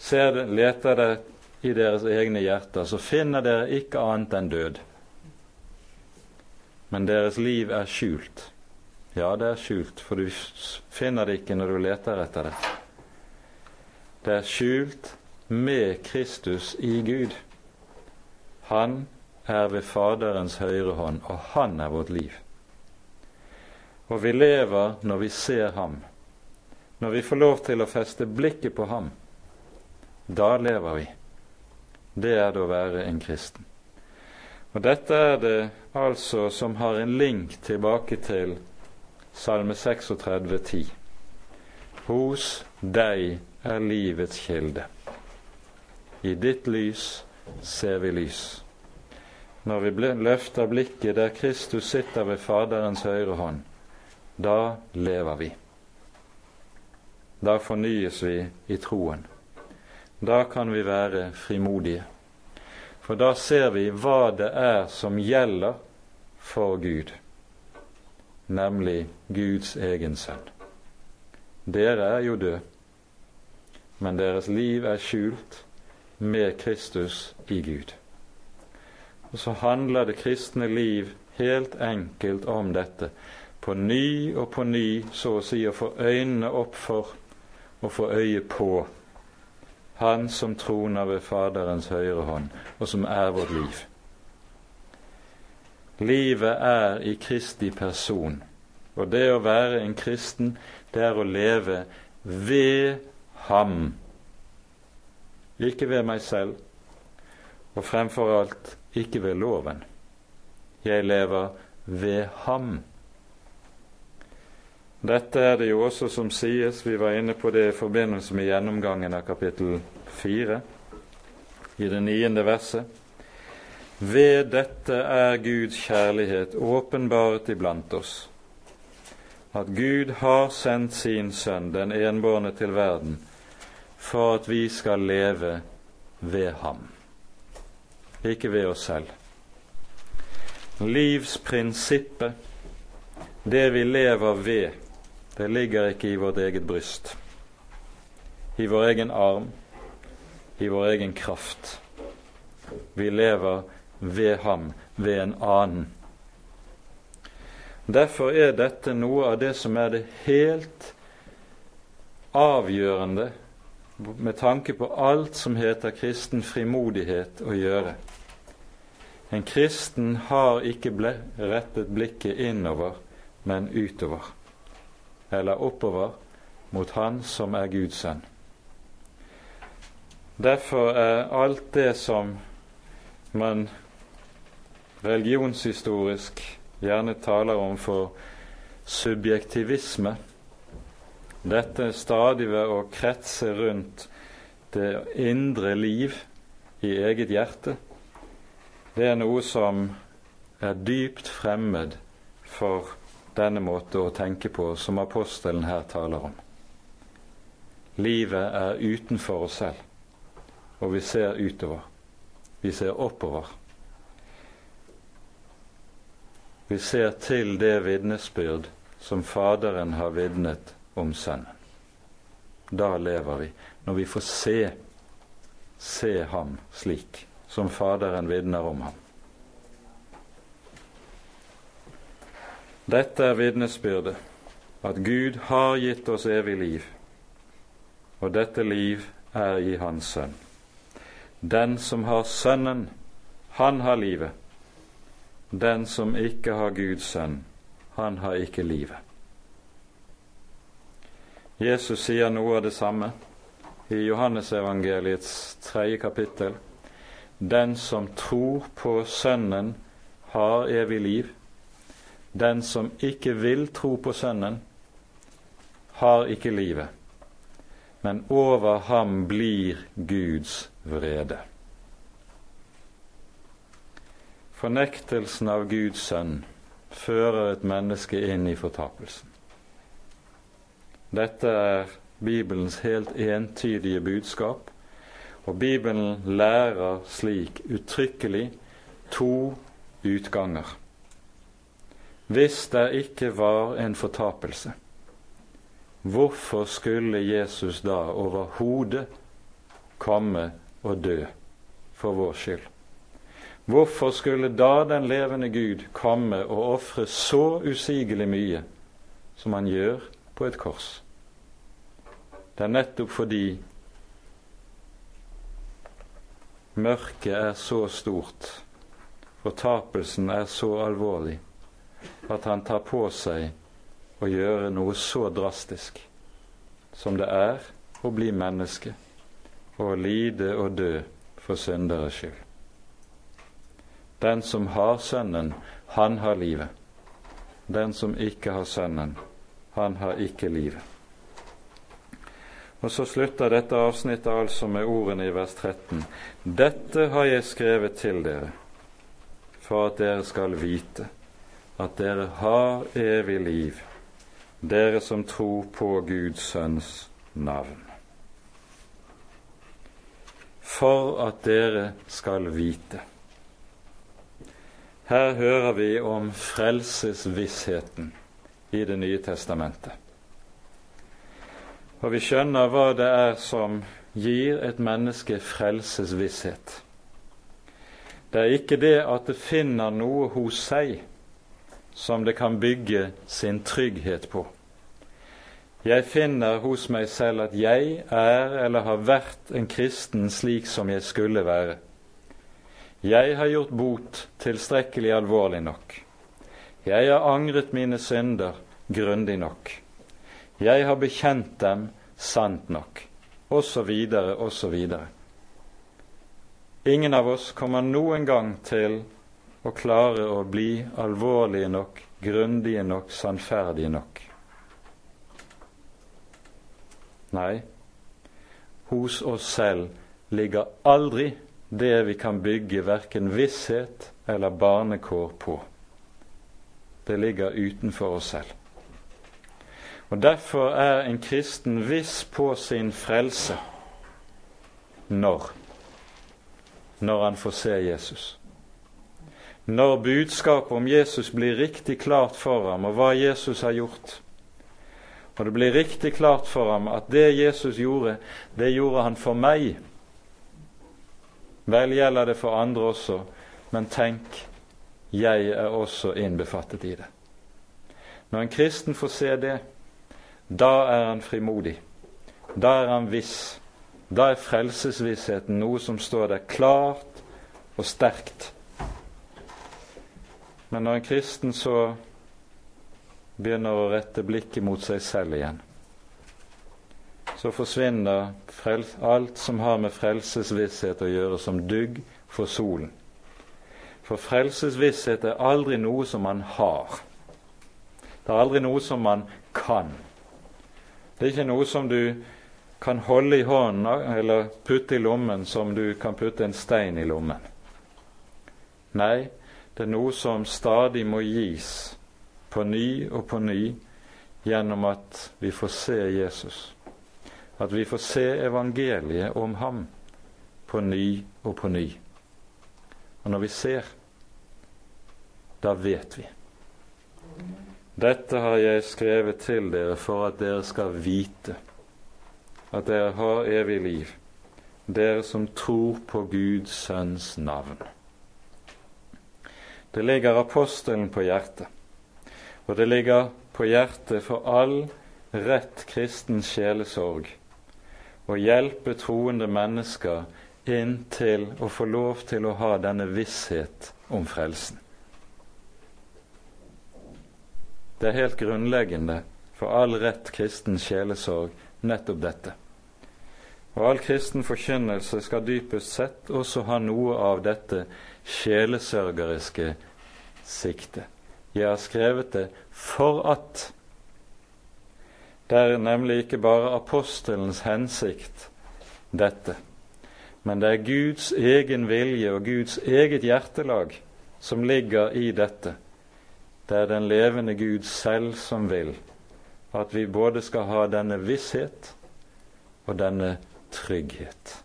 ser, leter dere i deres egne hjerter, så finner dere ikke annet enn død. Men deres liv er skjult. Ja, det er skjult, for du finner det ikke når du leter etter det. Det er skjult med Kristus i Gud. Han er ved Faderens høyre hånd, og Han er vårt liv. Og vi lever når vi ser ham, når vi får lov til å feste blikket på ham. Da lever vi. Det er det å være en kristen. Og dette er det altså som har en link tilbake til Salme 36, 10. Hos deg er livets kilde. I ditt lys ser vi lys når vi løfter blikket der Kristus sitter ved Faderens høyre hånd, da lever vi. Da fornyes vi i troen. Da kan vi være frimodige. For da ser vi hva det er som gjelder for Gud, nemlig Guds egen sønn. Dere er jo døde, men deres liv er skjult med Kristus i Gud. Og så handler det kristne liv helt enkelt om dette. På ny og på ny, så å si, å få øynene opp for og få øye på Han som troner ved Faderens høyre hånd, og som er vårt liv. Livet er i Kristi person, og det å være en kristen, det er å leve ved Ham. Ikke ved meg selv, og fremfor alt ikke ved loven. Jeg lever ved ham. Dette er det jo også som sies, vi var inne på det i forbindelse med gjennomgangen av kapittel 4, i det niende verset. Ved dette er Guds kjærlighet åpenbart iblant oss, at Gud har sendt sin Sønn, den enbårne, til verden, for at vi skal leve ved ham ikke ved oss selv. Livsprinsippet, det vi lever ved, det ligger ikke i vårt eget bryst, i vår egen arm, i vår egen kraft. Vi lever ved ham, ved en annen. Derfor er dette noe av det som er det helt avgjørende med tanke på alt som heter kristen frimodighet å gjøre. En kristen har ikke rettet blikket innover, men utover, eller oppover, mot Han som er Guds sønn. Derfor er alt det som man religionshistorisk gjerne taler om for subjektivisme, dette stadig ved å kretse rundt det indre liv i eget hjerte, det er noe som er dypt fremmed for denne måte å tenke på som apostelen her taler om. Livet er utenfor oss selv, og vi ser utover. Vi ser oppover. Vi ser til det vitnesbyrd som Faderen har vitnet om Sønnen. Da lever vi, når vi får se, se ham slik som Faderen vitner om ham. Dette er vitnesbyrdet, at Gud har gitt oss evig liv, og dette liv er i Hans Sønn. Den som har Sønnen, han har livet. Den som ikke har Guds sønn, han har ikke livet. Jesus sier noe av det samme i Johannesevangeliets tredje kapittel. Den som tror på Sønnen, har evig liv. Den som ikke vil tro på Sønnen, har ikke livet, men over ham blir Guds vrede. Fornektelsen av Guds sønn fører et menneske inn i fortapelsen. Dette er Bibelens helt entydige budskap, og Bibelen lærer slik uttrykkelig to utganger. Hvis det ikke var en fortapelse, hvorfor skulle Jesus da overhodet komme og dø for vår skyld? Hvorfor skulle da den levende Gud komme og ofre så usigelig mye som han gjør på et kors. Det er nettopp fordi mørket er så stort, fortapelsen er så alvorlig, at han tar på seg å gjøre noe så drastisk som det er å bli menneske og lide og dø for synderes skyld. Den som har Sønnen, han har livet. Den som ikke har Sønnen, han har ikke livet. Og så slutter dette avsnittet altså med ordene i vers 13. Dette har jeg skrevet til dere, for at dere skal vite at dere har evig liv, dere som tror på Guds sønns navn. For at dere skal vite. Her hører vi om frelsesvissheten i Det nye testamentet. Og vi skjønner hva det er som gir et menneske frelsesvisshet. Det er ikke det at det finner noe hos seg som det kan bygge sin trygghet på. Jeg finner hos meg selv at jeg er eller har vært en kristen slik som jeg skulle være. Jeg har gjort bot tilstrekkelig alvorlig nok. Jeg har angret mine synder grundig nok. Jeg har bekjent dem sant nok, osv., osv. Ingen av oss kommer noen gang til å klare å bli alvorlige nok, grundige nok, sannferdige nok. Nei, hos oss selv ligger aldri det vi kan bygge verken visshet eller barnekår på det ligger utenfor oss selv. Og Derfor er en kristen viss på sin frelse når? Når han får se Jesus. Når budskapet om Jesus blir riktig klart for ham, og hva Jesus har gjort. Og det blir riktig klart for ham at det Jesus gjorde, det gjorde han for meg. Vel gjelder det for andre også, men tenk, jeg er også innbefattet i det. Når en kristen får se det, da er han frimodig. Da er han viss. Da er frelsesvissheten noe som står der klart og sterkt. Men når en kristen så begynner å rette blikket mot seg selv igjen, så forsvinner alt som har med frelsesvisshet å gjøre, som dugg for solen. For frelsesvisshet er aldri noe som man har. Det er aldri noe som man kan. Det er ikke noe som du kan holde i hånden eller putte i lommen som du kan putte en stein i lommen. Nei, det er noe som stadig må gis på ny og på ny gjennom at vi får se Jesus at vi får se evangeliet om ham på ny og på ny. Og når vi ser, da vet vi. Dette har jeg skrevet til dere for at dere skal vite at dere har evig liv, dere som tror på Guds Sønns navn. Det ligger apostelen på hjertet, og det ligger på hjertet for all rett kristen sjelesorg å hjelpe troende mennesker inn til å få lov til å ha denne visshet om frelsen. Det er helt grunnleggende for all rett kristen sjelesorg nettopp dette. Og all kristen forkynnelse skal dypest sett også ha noe av dette sjelesørgeriske sikte. Jeg har skrevet det for at det er nemlig ikke bare apostelens hensikt, dette, men det er Guds egen vilje og Guds eget hjertelag som ligger i dette. Det er den levende Gud selv som vil at vi både skal ha denne visshet og denne trygghet.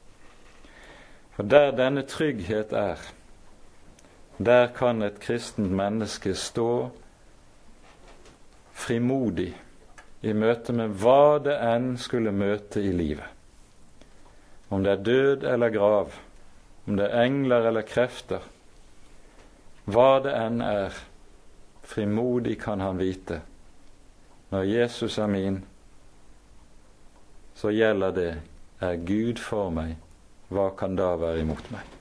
For der denne trygghet er, der kan et kristent menneske stå frimodig i møte med hva det enn skulle møte i livet. Om det er død eller grav, om det er engler eller krefter. Hva det enn er, frimodig kan han vite. Når Jesus er min, så gjelder det er Gud for meg, hva kan da være imot meg?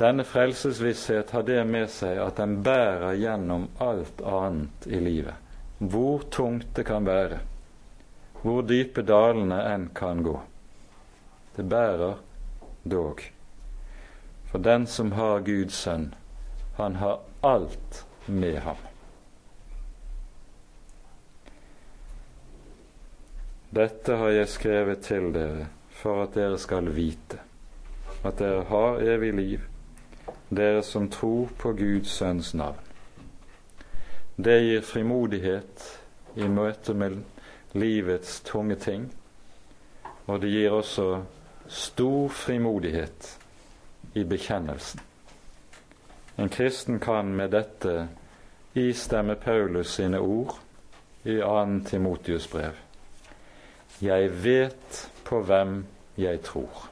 Denne frelsesvisshet har det med seg at den bærer gjennom alt annet i livet hvor tungt det kan være, hvor dype dalene enn kan gå. Det bærer dog. For den som har Guds sønn, han har alt med ham. Dette har jeg skrevet til dere for at dere skal vite at dere har evig liv, dere som tror på Guds sønns navn. Det gir frimodighet i møte med livets tunge ting, og det gir også stor frimodighet i bekjennelsen. En kristen kan med dette istemme Paulus sine ord i 2. Timotius brev. Jeg vet på hvem jeg tror.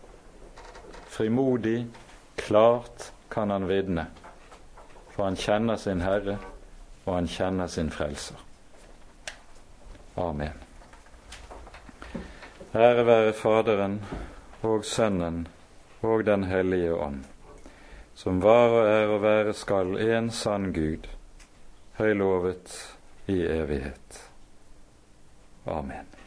Frimodig, klart kan han vitne, for han kjenner sin Herre og han kjenner sin frelser. Amen. Ære være Faderen og Sønnen og Den hellige ånd, som var og er og være skal en sann Gud, høylovet i evighet. Amen.